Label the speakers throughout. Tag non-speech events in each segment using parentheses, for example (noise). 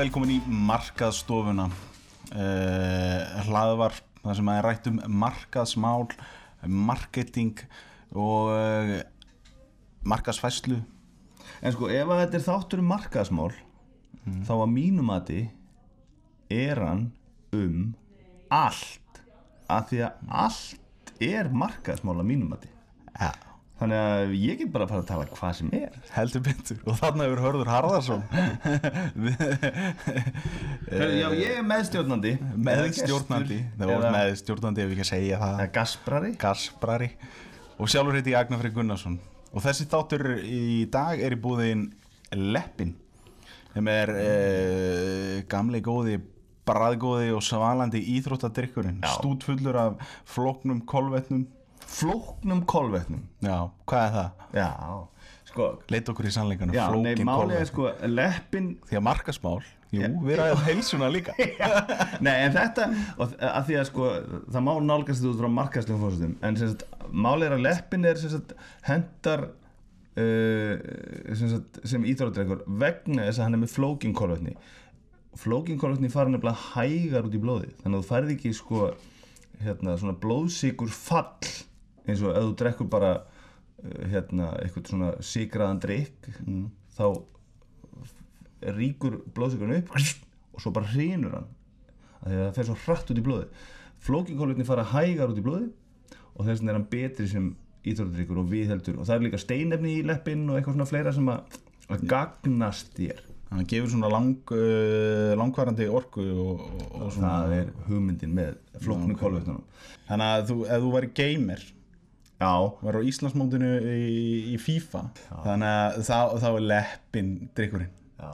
Speaker 1: velkomin í markaðstofuna. Uh, hlaðvarp þar sem að rætt um markaðsmál marketing og uh, markaðsfæslu
Speaker 2: En sko, ef að þetta er þáttur um markaðsmál þá að mínum að er hann um allt. Af því að allt er markaðsmál að mínum að
Speaker 1: ja.
Speaker 2: Þannig að ég get bara að fara að tala hvað sem er.
Speaker 1: Heldur betur. Og þarna hefur Hörður Harðarsson
Speaker 2: Já, ég er meðstjórnandi.
Speaker 1: Meðstjórnandi. Það
Speaker 2: eða,
Speaker 1: meðstjórnandi ef við ekki að segja það.
Speaker 2: Gasprari.
Speaker 1: Gasprari. Og sjálfur heiti ég Agnar Freyr Gunnarsson. Og þessi þáttur í dag er í búðin Leppin. Sem er uh, gamli góði bræðgóði og svalandi íþróttadrykkurinn. Stútfullur af flóknum kolvetnum
Speaker 2: flóknum kolvetnum.
Speaker 1: Já, hvað er það?
Speaker 2: Já, sko
Speaker 1: leit okkur í sannleikanum,
Speaker 2: Já, nei,
Speaker 1: flókin
Speaker 2: málið
Speaker 1: kolvetnum
Speaker 2: er sko leppin
Speaker 1: því að markasmál, jú, við ræðum heilsuna líka. (laughs)
Speaker 2: Nei, en þetta, og að því að sko það má nálgast þetta út frá markaslegum fórstum en sagt, málið er að leppin er sagt, hendar uh, sem, sagt, sem íþróttreikur vegna þess að hann er með flókin kolvetni. Flókin kolvetni fara nefnilega hægar út í blóði þannig að þú færði ekki sko hérna, svona blóðsíkur fall eins og ef þú drekkur bara uh, hérna, eitthvað svona síkraðan drikk mm. þá ríkur blóðsíkurinn upp (laughs) og svo bara hrýnur hann. Að það fer svo hratt út í blóði flókinkólvetni fara hægar út í blóði og þess vegna er hann betri sem íþróttadrykkur og viðheldur. Og það er líka steinefni í leppin og eitthvað svona fleira sem að, að gagnast þér.
Speaker 1: Hann gefur svona lang, uh, langvarandi orku og, og, og svona
Speaker 2: það er hugmyndin með flóknu kólvetnunum
Speaker 1: þannig að þú, ef þú væri gamer
Speaker 2: Já,
Speaker 1: var á Íslandsmótinu í, í FIFA. Þannig að þá, þá er leppin drikkurinn
Speaker 2: já.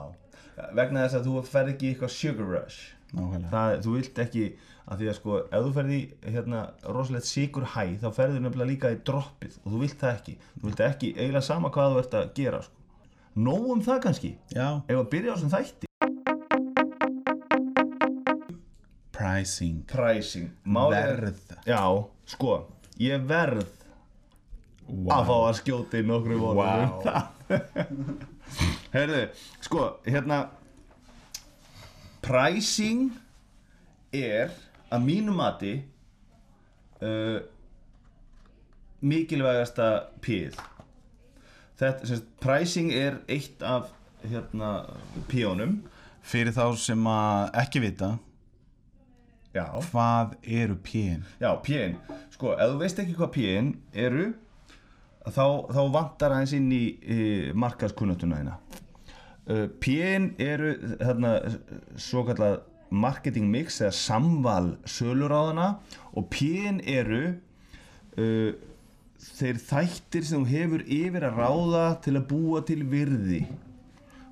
Speaker 2: Vegna þess að þú ferð ekki í eitthvað sugar rush.
Speaker 1: Nákvæmlega.
Speaker 2: Það, þú vilt ekki að því að sko ef þú ferð í hérna rosalegt sigur hæ þá ferður nefnilega líka í droppið og þú vilt það ekki. Þú vilt ekki eiginlega sama hvað þú ert að gera sko. nóg um það kannski.
Speaker 1: Já,
Speaker 2: ef að byrja á þessum þætti?
Speaker 1: Pricing.
Speaker 2: Pricing. Málið er-
Speaker 1: verð.
Speaker 2: Já, sko, ég verð
Speaker 1: wow.
Speaker 2: að fá að skjóta í nokkru vonum um (laughs) það heyrðu, sko, hérna pricing er að mínu mati uh, mikilvægasta píð þetta, sem sagt, pricing er eitt af hérna píónum
Speaker 1: fyrir þá sem að ekki vita
Speaker 2: já,
Speaker 1: hvað eru pín
Speaker 2: já, pín sko, ef þú veist ekki hvað pín eru þá, þá vantar aðeins inn í, í markaðskunnatuna þína. Uh, pín eru þarna svo kallað marketing mix eða samval söluráðana og pín eru uh, þeir þættir sem þú hefur yfir að ráða til að búa til virði.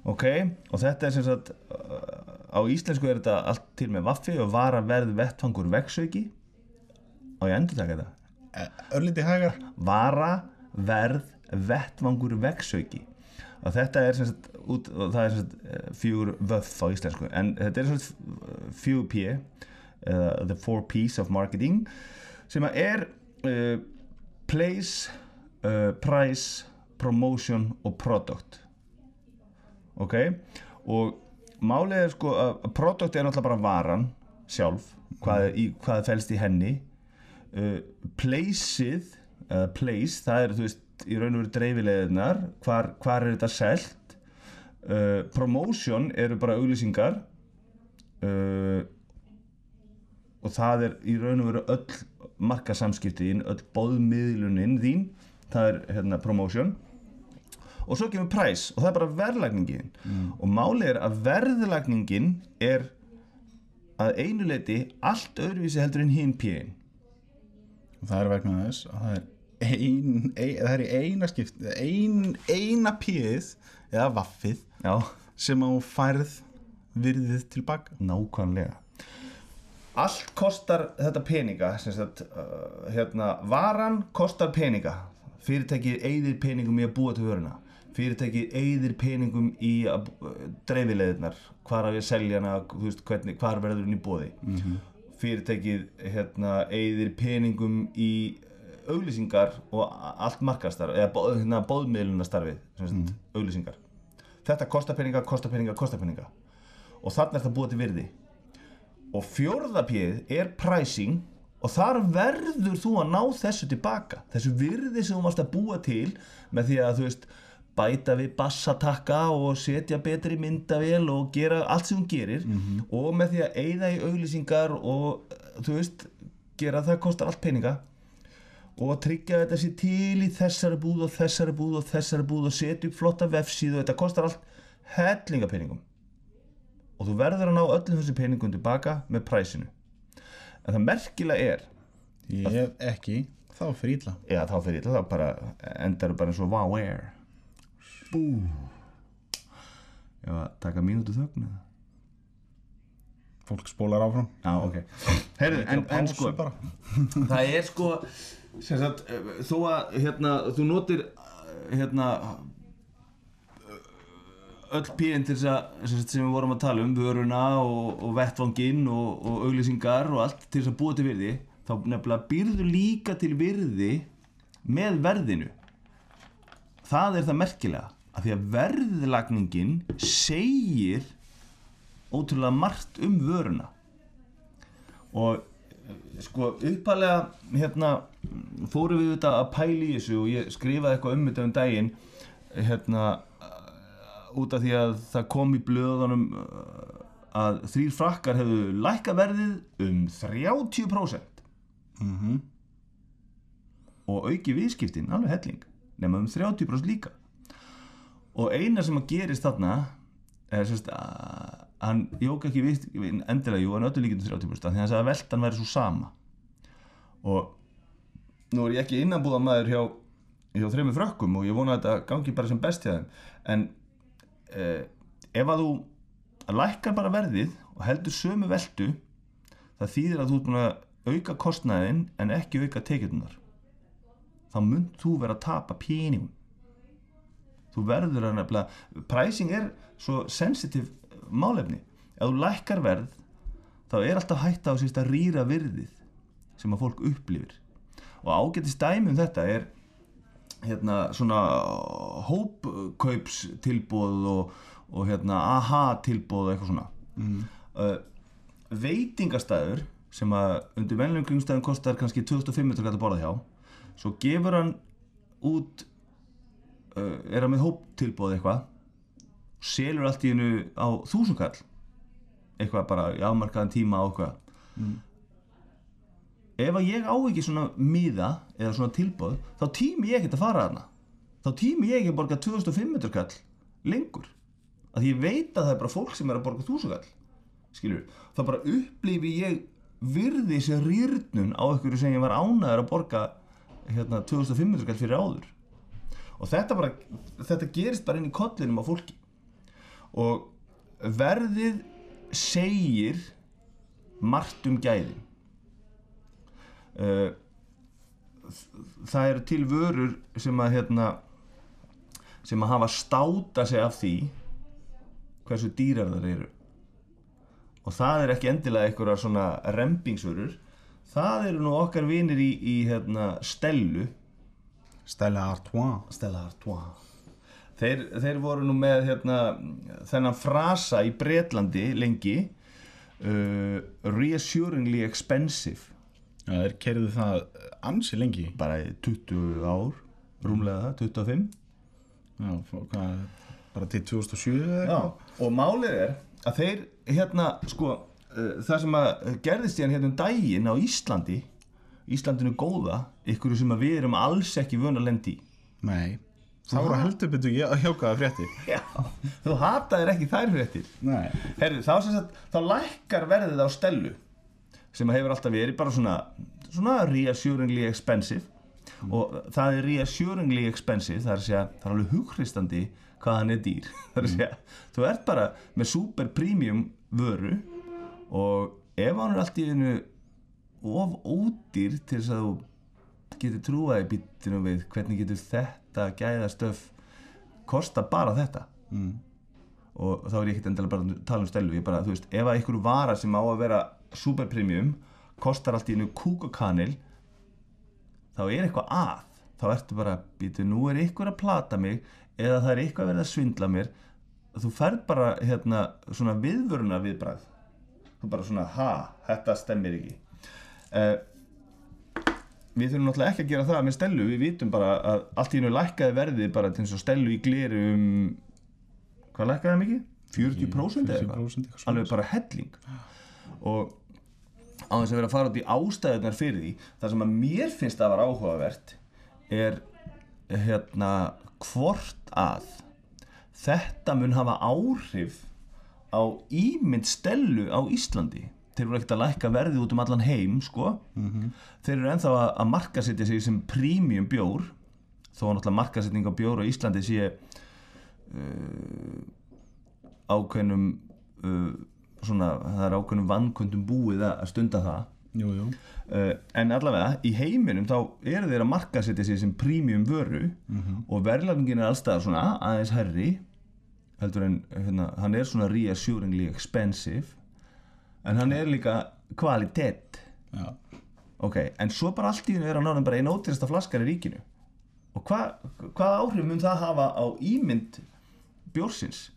Speaker 2: Ok, og þetta er sem sagt uh, á íslensku er þetta allt til með vaffi og vara verð vettfangur veksauki og ég endur taka þetta?
Speaker 1: Örlindi hægar.
Speaker 2: Vara verð vettfangur veksauki og þetta er sem sagt, út, það er sem sagt eh, fjögur vöff á íslensku. En þetta er sem sagt fjögur p eða the four p's of marketing sem að er uh, place, uh, price promotion og product. Ok? Og málið er sko að product er náttúrulega bara varan sjálf hvað, er í, hvað fælst í henni. Uh, placeið uh, place, það er þú veist í raun og veru dreifileðinar hvar, hvar er þetta selt? Uh, promotion eru bara auglýsingar uh, og það er í raun og veru öll markasamskiptin, öll bóðmiðlunin þín, það er hérna promotion. Og svo kemur price og það er bara verðlagningin. Og málið er að verðlagningin er að einu leiti allt öðruvísi heldur en hinn píin
Speaker 1: það er vegna þess að það er ein, ein, það er í eina skipt ein, eina píð eða vaffið
Speaker 2: já,
Speaker 1: sem á færð virðið tilbaka
Speaker 2: nákvæmlega. Allt kostar þetta peninga sem sagt, uh, hérna, varan kostar peninga. Fyrirtækið eyðir peningum í að búa til vöruna. Fyrirtækið eyðir peningum í að uh, dreifileðirnar hvar að selja hana þú veist, hvernig, hvar verður hún í bóði -hmm. fyrirtækið hérna, eyðir peningum í uh, auglýsingar og allt markastar eða hérna, bóðmiðlunastarfið mm. auglýsingar. Þetta kostar peninga, kostar peninga, kostar peninga. Og þannig er það búið til virði. Og fjórðapið er pricing og þar verður þú að ná þessu tilbaka. Þessu virði sem þú varst að búa til með því að þú veist bæta við bassatakka og setja betri myndavél og gera allt sem hún gerir og með því að eyða í auglýsingar og þú veist gera það kostar allt peninga og tryggja að þetta sé til í þessari búð og þessari búð og þessari búð og setja upp flotta vefsíðu þetta kostar allt hellingapenningum. Og þú verður að ná öllum þessi penningum tilbaka með præsinu. En það merkilega er
Speaker 1: Ég hef ekki, þá fyrir illa.
Speaker 2: Já þá fyrir þetta þá bara endar bara eins og wow air. Bú. Ég var að taka mínútu þögn eða?
Speaker 1: Fólk spólar áfram.
Speaker 2: Já ok. Heyrðu, en, en sko það er sko sagt, eh, þó að hérna, þú notir eh, hérna eh, öll píðin til þess að sem, við vorum að tala um, vöruna og, og vettvanginn og, og auglýsingar og allt til þess að búa til virði þá nefnilega býrðu líka til virði með verðinu. Það er það merkilega að því að verðlagningin segir ótrúlega margt um vöruna. Og sko uppalega hérna fórum við þetta að pæla í þessu og ég skrifaði eitthvað um þetta um daginn hérna út af því að það kom í blöðunum eh, að þrýr frakkar hefðu lækka verðið um 30%
Speaker 1: Mhm.
Speaker 2: og auki viðskiptin alveg helling nema um 30% líka og eina sem að gerist þarna er sérst að hann jók ekki við, endilega jú, hann öllu líkindum 30% af því að hann sagði að veltan væri svo sama. Og nú er ég ekki innanbúða maður hjá, hjá þreymur frökkum og ég vona að þetta gangi bara sem best hjá þeim. En eh, ef að þú lækkar bara verðið og heldur sömu veltu það þýðir að þú ert búin að auka kostnaðin en ekki auka tekjutunar þá mynd þú vera að tapa peningum þú verður að nefnilega pricing er svo sensitive málefni. Ef þú lækkar verð þá er alltaf hætta á síst að rýra virðið sem að fólk upplifir. Og ágætist dæmi um þetta er hérna svona hópkaups tilbóð og, og hérna aha tilbóð og eitthvað svona. Mm. uh, veitingastæður sem að undir venlum kringstæðum kostar kannski 2500 kall að borða hjá svo gefur hann út uh, er hann með hóptilbóð eitthvað selur allt í hennu á þúsundkall eitthvað bara í afmarkaðan tíma á eitthvað. Ef að ég á ekki svona miða eða svona tilbóð þá tími ég ekkert að fara þarna. Þá tími ég ekki að borga 2500 kall lengur. Að ég veit að það er bara fólk sem er að borga þúsundkall skilur, þá bara upplifi ég virði sér rýrnun á einhverju sem ég var ánæður að borga hérna 2500 kall fyrir áður. Og þetta bara þetta gerist bara inn í kollinum á fólki og verðið segir margt um gæðin. Uh, það eru til vörur sem að hérna sem að hafa státa sig af því hversu dýrar þar eru. Og það er ekki endilega einhverjar svona rempingsvörur. Það eru nú okkar vinir í, í hérna, Stellu.
Speaker 1: Stella Artois.
Speaker 2: Stella Artois þeir, þeir voru nú með hérna, þennan frasa í Bretlandi lengi uh, reassuringly expensive.
Speaker 1: Já, þeir kerðu það ansi lengi.
Speaker 2: Bara í 20 ár rúmlega það, 25
Speaker 1: Já, hvað, bara til 2007 eða
Speaker 2: Já, og málið er að þeir hérna sko uh, það sem að gerðist hérna hérna um daginn á Íslandi Íslandinu góða, ykkur sem við erum alls ekki vön að lendi í.
Speaker 1: Nei, það voru heldur betur hjókaða frétti
Speaker 2: Já, þú hataðir ekki þær fréttir.
Speaker 1: Nei.
Speaker 2: Herri, þá, sem sagt, þá lækkar verðið á stellu sem hefur alltaf verið bara svona, svona reassuringly expensive. Og það er reassuringly expensive það er, að segja, það er alveg hughristandi hvað hann er dýr. (laughs) Það er að segja, þú ert bara með super premium vöru og ef hann er allt í einu of ódýr til þess að þú getur trúaði býttinu við hvernig getur þetta gæðastöf kosta bara þetta.
Speaker 1: Mm.
Speaker 2: og þá er ég ekkert endilega bara að tala um stelu ég bara, þú veist, ef að einhver vara sem á að vera super premium kostar allt í einu kúk og kanil þá er eitthvað að. Þá ertu bara, býtu, nú er einhver að plata mig eða það er eitthvað að verið að svindla mér. Þú ferð bara hérna svona viðvöruna viðbræð þú bara svona ha, þetta stemmir ekki. Uh, við þurfum náttúrulega ekki að gera það með stelu við vitum bara að allt í hennu lækkaði verðið bara til þess að stelu í gleri um hvað lækkaði mikið? 40% eða eitthvað?
Speaker 1: 40%
Speaker 2: alveg bara helling. Og á þess að vera að fara út í ástæðunar fyrir því það sem að mér finnst að var áhugavert er hérna hvort að þetta mun hafa áhrif á ímynd stelu á Íslandi þeir eru ekkert að lækka verðið út um allan heim sko. Þeir eru ennþá að, að markasetja sig sem premium bjór þó að náttúrulega markasetning á bjór á Íslandi sé uh, ákveðnum uh, svona, það er ákveðnum vankundum búið að stunda það.
Speaker 1: Jú, jú.
Speaker 2: Uh, en allavega í heiminum þá eru þeir að markasetja sig sem premium vöru og verðlagingin er allstað svona aðeins herri heldur en hérna, hann er svona reassuringly expensive en hann er líka kvalitet.
Speaker 1: Já,
Speaker 2: ok, en svo bara allt í hennu er hann náðan bara einn ótrýrsta flaskar í ríkinu. Og hva, hvað áhrif mun það hafa á ímynd bjórsins?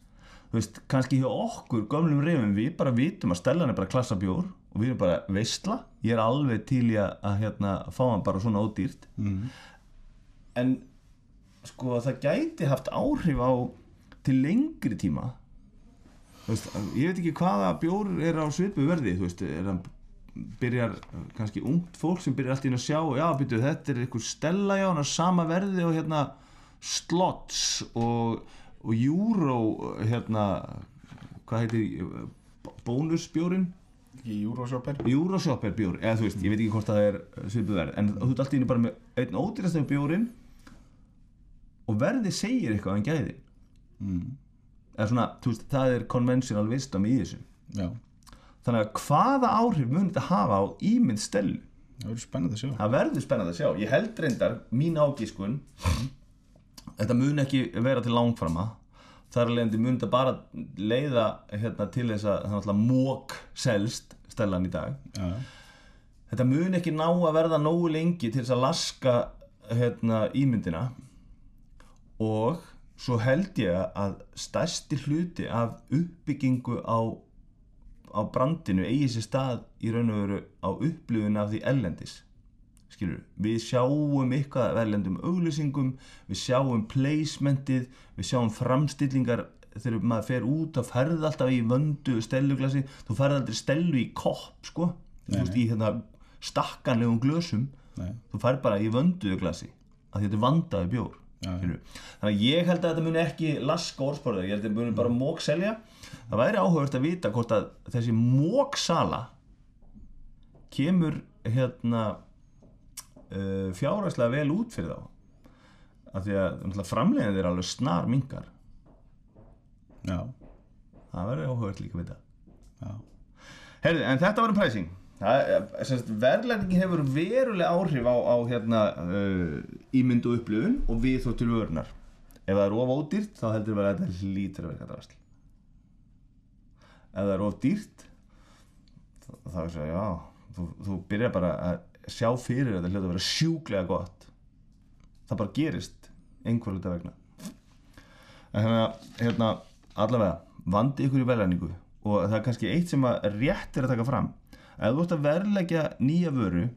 Speaker 2: Þú veist, kannski hjá okkur gömlum reyfum við bara vitum að stellan er bara klassa bjór og við erum bara veistla. Ég er alveg til í að, hérna, fá hann bara svona ódýrt.
Speaker 1: Mm.
Speaker 2: en sko það gæti haft áhrif á til lengri tíma veist, ég veit ekki hvaða bjór er á svipu verði þú veist, er hann byrjar kannski ungt fólk sem byrjar alltaf inn að sjá já, byrju, þetta er einhver stella já, hann er sama verði og hérna slots og, og euro hérna hvað heitir bónusbjórin
Speaker 1: Í Euroshopper.
Speaker 2: Euroshopper bjór, eða þú veist, ég veit ekki hvort það er svipuð verð, en þú ert alltaf inn bara með einn ódýrastum bjórin og verði segir eitthvað en gæði
Speaker 1: mm.
Speaker 2: Svona, þú veist, það er conventional wisdom í þessu.
Speaker 1: Já,
Speaker 2: þannig að hvaða áhrif mun þetta hafa á ímynd stelu
Speaker 1: það verður spennandi að sjá.
Speaker 2: Það verður spennandi að sjá, ég held reyndar mín ágískun þetta mun ekki vera til langframa. Þar alveg mun þetta bara leiða hérna, til þess að mók selst stellan í dag.
Speaker 1: Já,
Speaker 2: þetta mun ekki ná að verða nógu lengi til þess að laska hérna, ímyndina. Og svo held ég að stærsti hluti af uppbyggingu á, á brandinu eigi sér stað í raun og veru á upplifun af því ellendis skilur, við sjáum eitthvað af ellendum auglýsingum við sjáum placementið við sjáum framstillingar þegar maður fer út að ferða alltaf í vöndu stelluglasi, þú ferð aldrei stellu í kopp sko, þú
Speaker 1: Nei,
Speaker 2: veist í hérna stakkanlegum glösum
Speaker 1: nei,
Speaker 2: þú fær bara í vönduðu glasi að þetta er vandaði bjór. Þannig að ég held að þetta muni ekki laska orðsporðar, ég held að þetta muni bara mók selja það væri áhugavert að vita hvort að þessi mók sala kemur hérna uh, fjárhagslega vel út fyrir þá. Af því að framlegin er alveg snar mingar
Speaker 1: já,
Speaker 2: það væri áhugavert líka að vita.
Speaker 1: Já.
Speaker 2: Herði, en þetta var um pricing verðlætingin hefur verulega áhrif á, á hérna, uh, ímynd og upplifun og við þó til vörunar. Ef það er of ódýrt þá heldur við að þetta lítur að vera kattarvasl ef það er of dýrt þá, þá er það já þú, þú byrjar bara að sjá fyrir að þetta hljóta að vera sjúklega gott. Það bara gerist einhver hluta vegna. En hérna, hérna allavega vandi ykkur í verðlæningu og það er kannski eitt sem að rétt er að taka fram ef þú ert að verðleggja nýja vöru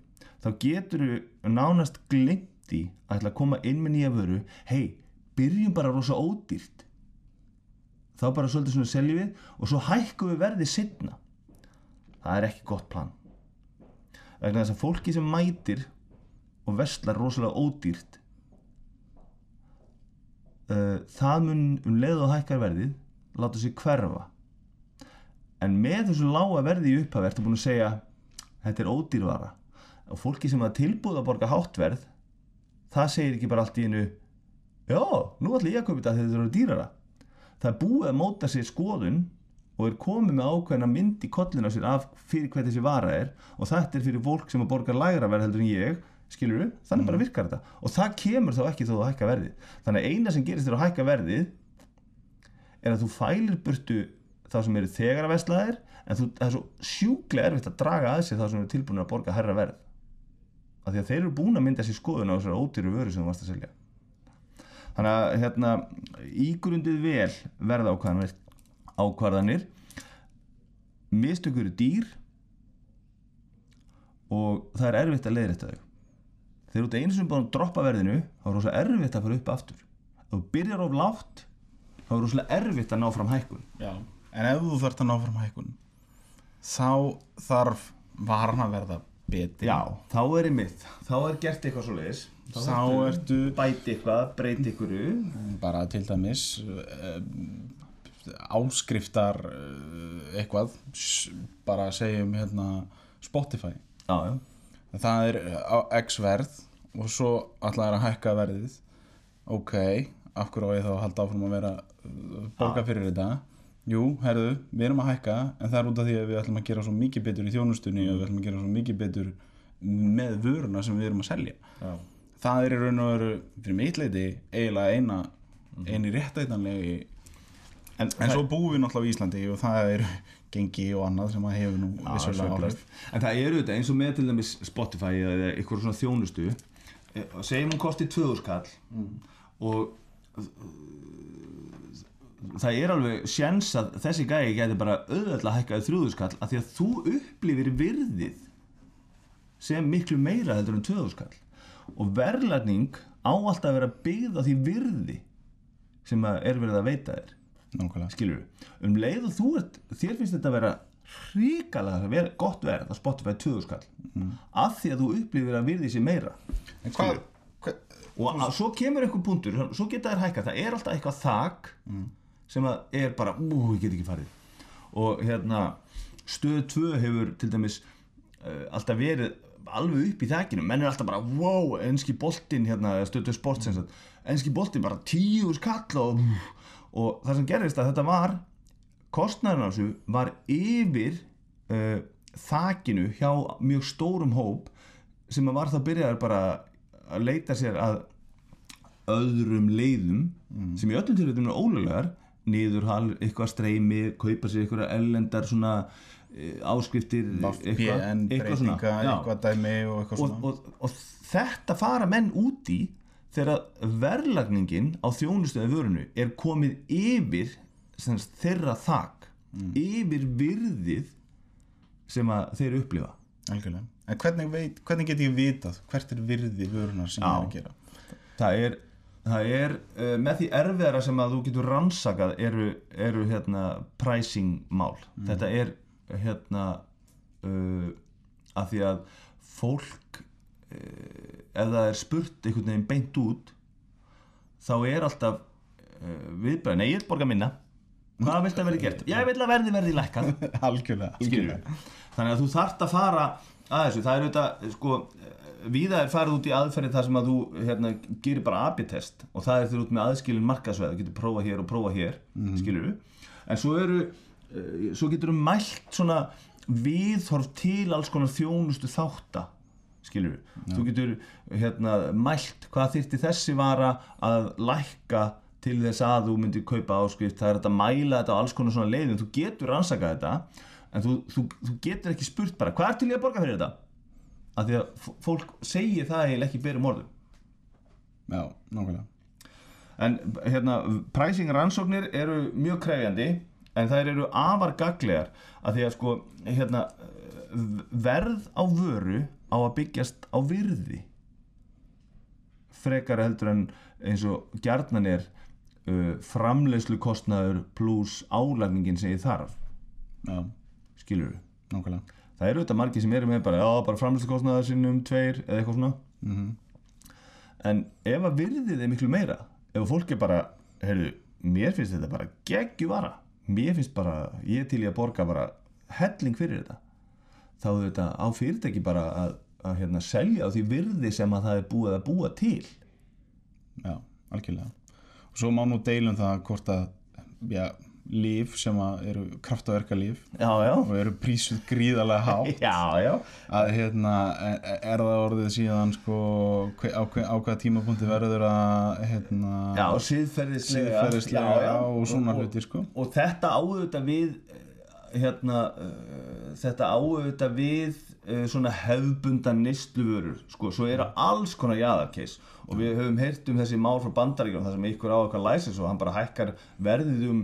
Speaker 2: þá getur þú nánast glimt í að ætla að koma inn með nýja vöru. Hei, byrjum bara rosa ódýrt. Þá bara svolítið svona seljum við og svo hækkum við verðið setna það er ekki gott plan. Vegna þess að fólki sem mætir og verslar rosalega ódýrt uh, það mun um leið og hækkar verðið láta sig hverfa en með þessu lága verði í upphafi ertu búin að segja þetta er ódýrvara. Og fólki sem er tilbúið að borga háttverð það segir ekki bara allt í einu já, nú ætla ég að köpa þetta þegar þetta eru dýrara. Það búið að móta sér skoðun og er komið með ákveðna mynd í kollin á sér af fyrir hvað þessi vara er og þetta er fyrir fólk sem að borga lægra verð heldur en ég skilur við, þannig bara virkar þetta. Og það kemur þá ekki þó að hækka verðið. Þannig að eina sem gerist þér að hækka verðið er að þú fælir burtu þá sem eru þegar að veslaðir en þú, það er svo sjúklega erfitt að draga að sér þá sem eru tilbúin að borga herra verð. Af því að þeir eru búin að mynda sér skoðun á þessari ódýru vöru sem þú varst að selja. Þannig að hérna ígrundið vel verða ákvarðanir. Ákvarðanir mistökur eru dýr og það er erfitt að leiðrétta þau. Þegar þú ert einu sem búin að droppa verðinu þá er rosa erfitt að fara upp aftur. Þú byrjar of lágt þá er rosalega erfitt að ná fram hækkun.
Speaker 1: Já. En ef þú þarft að ná fram hækkun þá þarf varan að verða betri.
Speaker 2: Já, þá er einmitt þá er gert eitthvað svo leiðis
Speaker 1: Þá ertu
Speaker 2: bæti eitthvað, breyti ykkur
Speaker 1: bara til dæmis uh, áskriftar uh, eitthvað. Bara segjum hérna Spotify.
Speaker 2: Já, já,
Speaker 1: það er á x verð og svo ætlaði að hækka verðið. Ok, af hverju á ég þá að halda áfram að vera borga fyrir þetta jú, herðu, við erum að hækka en það er út af því að við ætlum að gera svo mikið betur í þjónustunni og við ætlum að gera svo mikið betur með vöruna sem við erum að selja.
Speaker 2: Já.
Speaker 1: það er í raun og veru fyrir mitt leiti eiginlega eina eini réttætanlegi
Speaker 2: En,
Speaker 1: en svo búum við náttúrulega í Íslandi og það er gengi og annað sem að hefur nú
Speaker 2: Já,
Speaker 1: vissulega áhrif.
Speaker 2: En það eru þetta eins og með til dæmis Spotify eða eitthvað svona þjónustu eh, segjum hún kosti 2000 kall og það er alveg sjens að þessi gæi gæti bara auðvitað hækkaði 3000 kall af því að þú upplifir virðið sem miklu meira heldur en 2000 kall. Og verðlagning á alltaf að vera byggð á því virði sem að er verið að veita þér.
Speaker 1: Nákvæmlega.
Speaker 2: Skilur um leið og þú ert þér finnst þetta að vera hrikalega ver, gott verð að Spotify 2000 skall af því að þú upplifir að virði sér meira.
Speaker 1: En hvað, hvað
Speaker 2: og að, svo kemur einhver punktur svo geta þær hækka, það er alltaf eitthvað þak sem að er bara ú, ég get ekki farið. Og hérna stöð 2 hefur til dæmis uh, alltaf verið alveg upp í þakinu, menn er alltaf bara wow, enski boltinn hérna, stöð 2 sport sem sagt, enski boltinn bara tíu skall og, og það sem gerist að þetta var kostnæðan af þessu var yfir uh, þakinu hjá mjög stórum hóp sem að var það byrjaður bara að leita sér að öðrum leiðum sem í öllum tilvægum er ólöglegar niðurhal, eitthvað streymi kaupa sér eitthvað ellendar svona áskriftir
Speaker 1: eitthvað dæmi og eitthvað
Speaker 2: og,
Speaker 1: svona.
Speaker 2: og, og þetta fara menn út í þegar verðlagningin á þjónustöðu vörunu er komið yfir sem sagt, þeirra þak yfir virðið sem þeir upplifa.
Speaker 1: Algjörlega. En hvernig, veit, hvernig get ég vitað hvert er virði vörunar sem ég er að gera?
Speaker 2: Það er, það er uh, með því erfiðara sem að þú getur rannsakað eru, eru hérna pricing mál. Þetta er hérna uh, að því að fólk uh, ef það er spurt einhvern veginn beint út þá er alltaf viðbræð, nei ég vil borga minna. Hvað vilt að verði gert? ég vil að verði verði lækkað. (laughs)
Speaker 1: Algjörlega, algjörlega.
Speaker 2: þannig að þú þarft að fara að þessu, það er auðvitað sko, víða er farið út í aðferði þar sem að þú hérna, gerir bara AB-test og það er þegar út með aðskilin markasveið þú getur prófa hér og prófa hér mm. skilur en svo eru uh, svo getur þú mælt svona viðhorf til alls konar þjónustu þátta skilur þú getur hérna, mælt hvað þyrfti þessi vara að lækka til þess að þú myndir kaupa áskrift það er þetta að mæla þetta á alls konar svona leiðin þú getur rannsakað þetta en þú, þú, þú getur ekki spurt bara hvað er til ég að borga fyrir þetta af því að fólk segir það eiginlega ekki berum orðum.
Speaker 1: Já, nákvæmlega.
Speaker 2: En hérna, pricing rannsóknir eru mjög krefjandi en þær eru afar gaglegar af því að sko hérna, verð á vöru á að byggjast á virði. Frekar heldur en eins og gjarnan er uh, framleiðslu kostnaður pluss álagningin sem ég þarf
Speaker 1: já,
Speaker 2: skilur
Speaker 1: nákvæmlega
Speaker 2: það eru auðvitað margir sem eru með bara, já, bara framleiðslu kostnaður sinnum tveir eða eitthvað svona.
Speaker 1: Mm
Speaker 2: en ef að virðið er miklu meira ef fólk er bara, heyrðu mér finnst þetta bara geggjuvara. Mér finnst bara, ég til í að borga bara helling fyrir þetta. Þá er þetta á fyrirtæki bara að, að hérna, selja á því virði sem að það er búið að búa til.
Speaker 1: Já, algjörlega. Og svo má nú deilum það hvort að já, líf sem eru kraftaverka líf og eru prísuð gríðarlega hátt. (laughs)
Speaker 2: Já, já.
Speaker 1: Að hérna er, það orðið síðan sko á, á hvaða tímapunkti verður að hérna
Speaker 2: já, já, já.
Speaker 1: og svona
Speaker 2: og,
Speaker 1: hluti sko.
Speaker 2: og þetta áður þetta við hérna uh, þetta áauðvitað við uh, svona hefbundan nýstluvörur sko, svo eru alls konar jaðarkeis. Og við höfum heyrt um þessi mál frá bandaríkjum þar sem ykkur á eitthvað læsins og hann bara hækkar verðið um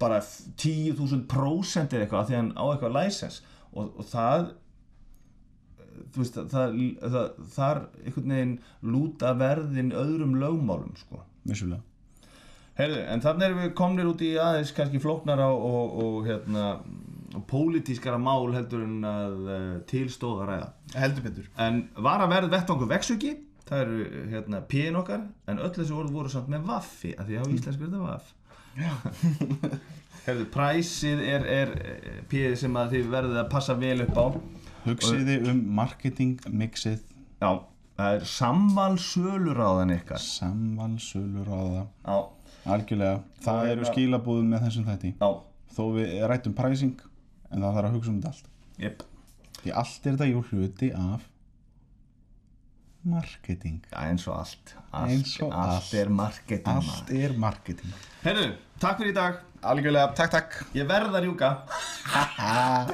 Speaker 2: bara 10.000 prósent eða eitthvað af því að hann á eitthvað læsins og, og það þú veist, það, það, þar einhvern veginn lúta verðin öðrum lögmálum sko.
Speaker 1: Vissulega.
Speaker 2: Heyrðu, en þannig erum við komnir út í aðeins kannski flóknara og, og, og hérna og pólitískara mál heldur en að uh, tilstóða ræða.
Speaker 1: heldur betur.
Speaker 2: En var að verð vettvangur vexuki, það eru hérna píin okkar, en öll þessi orð voru samt með vaffi, af því að á íslensku er þetta vaff. (laughs) Heyrðu, præsið er, er píið sem að þið verðið að passa vel upp á.
Speaker 1: hugsiði um marketing mixið
Speaker 2: Já, það er samvalsöluráðan ykkar.
Speaker 1: samvalsölur á það
Speaker 2: Já,
Speaker 1: algjörlega, það
Speaker 2: Og
Speaker 1: eru
Speaker 2: hérna-
Speaker 1: skilabúðum með þessum þætti.
Speaker 2: Já,
Speaker 1: þó við rættum pricing en það þarf að hugsa um þetta allt.
Speaker 2: Jep.
Speaker 1: því allt er þetta jú hluti af marketing
Speaker 2: eins og allt. allt
Speaker 1: Eins og
Speaker 2: allt.
Speaker 1: allt.
Speaker 2: er marketing.
Speaker 1: allt er marketing
Speaker 2: Herru, takk fyrir í dag.
Speaker 1: algjörlega, takk takk
Speaker 2: Ég verð að rjúka.
Speaker 1: Ha ha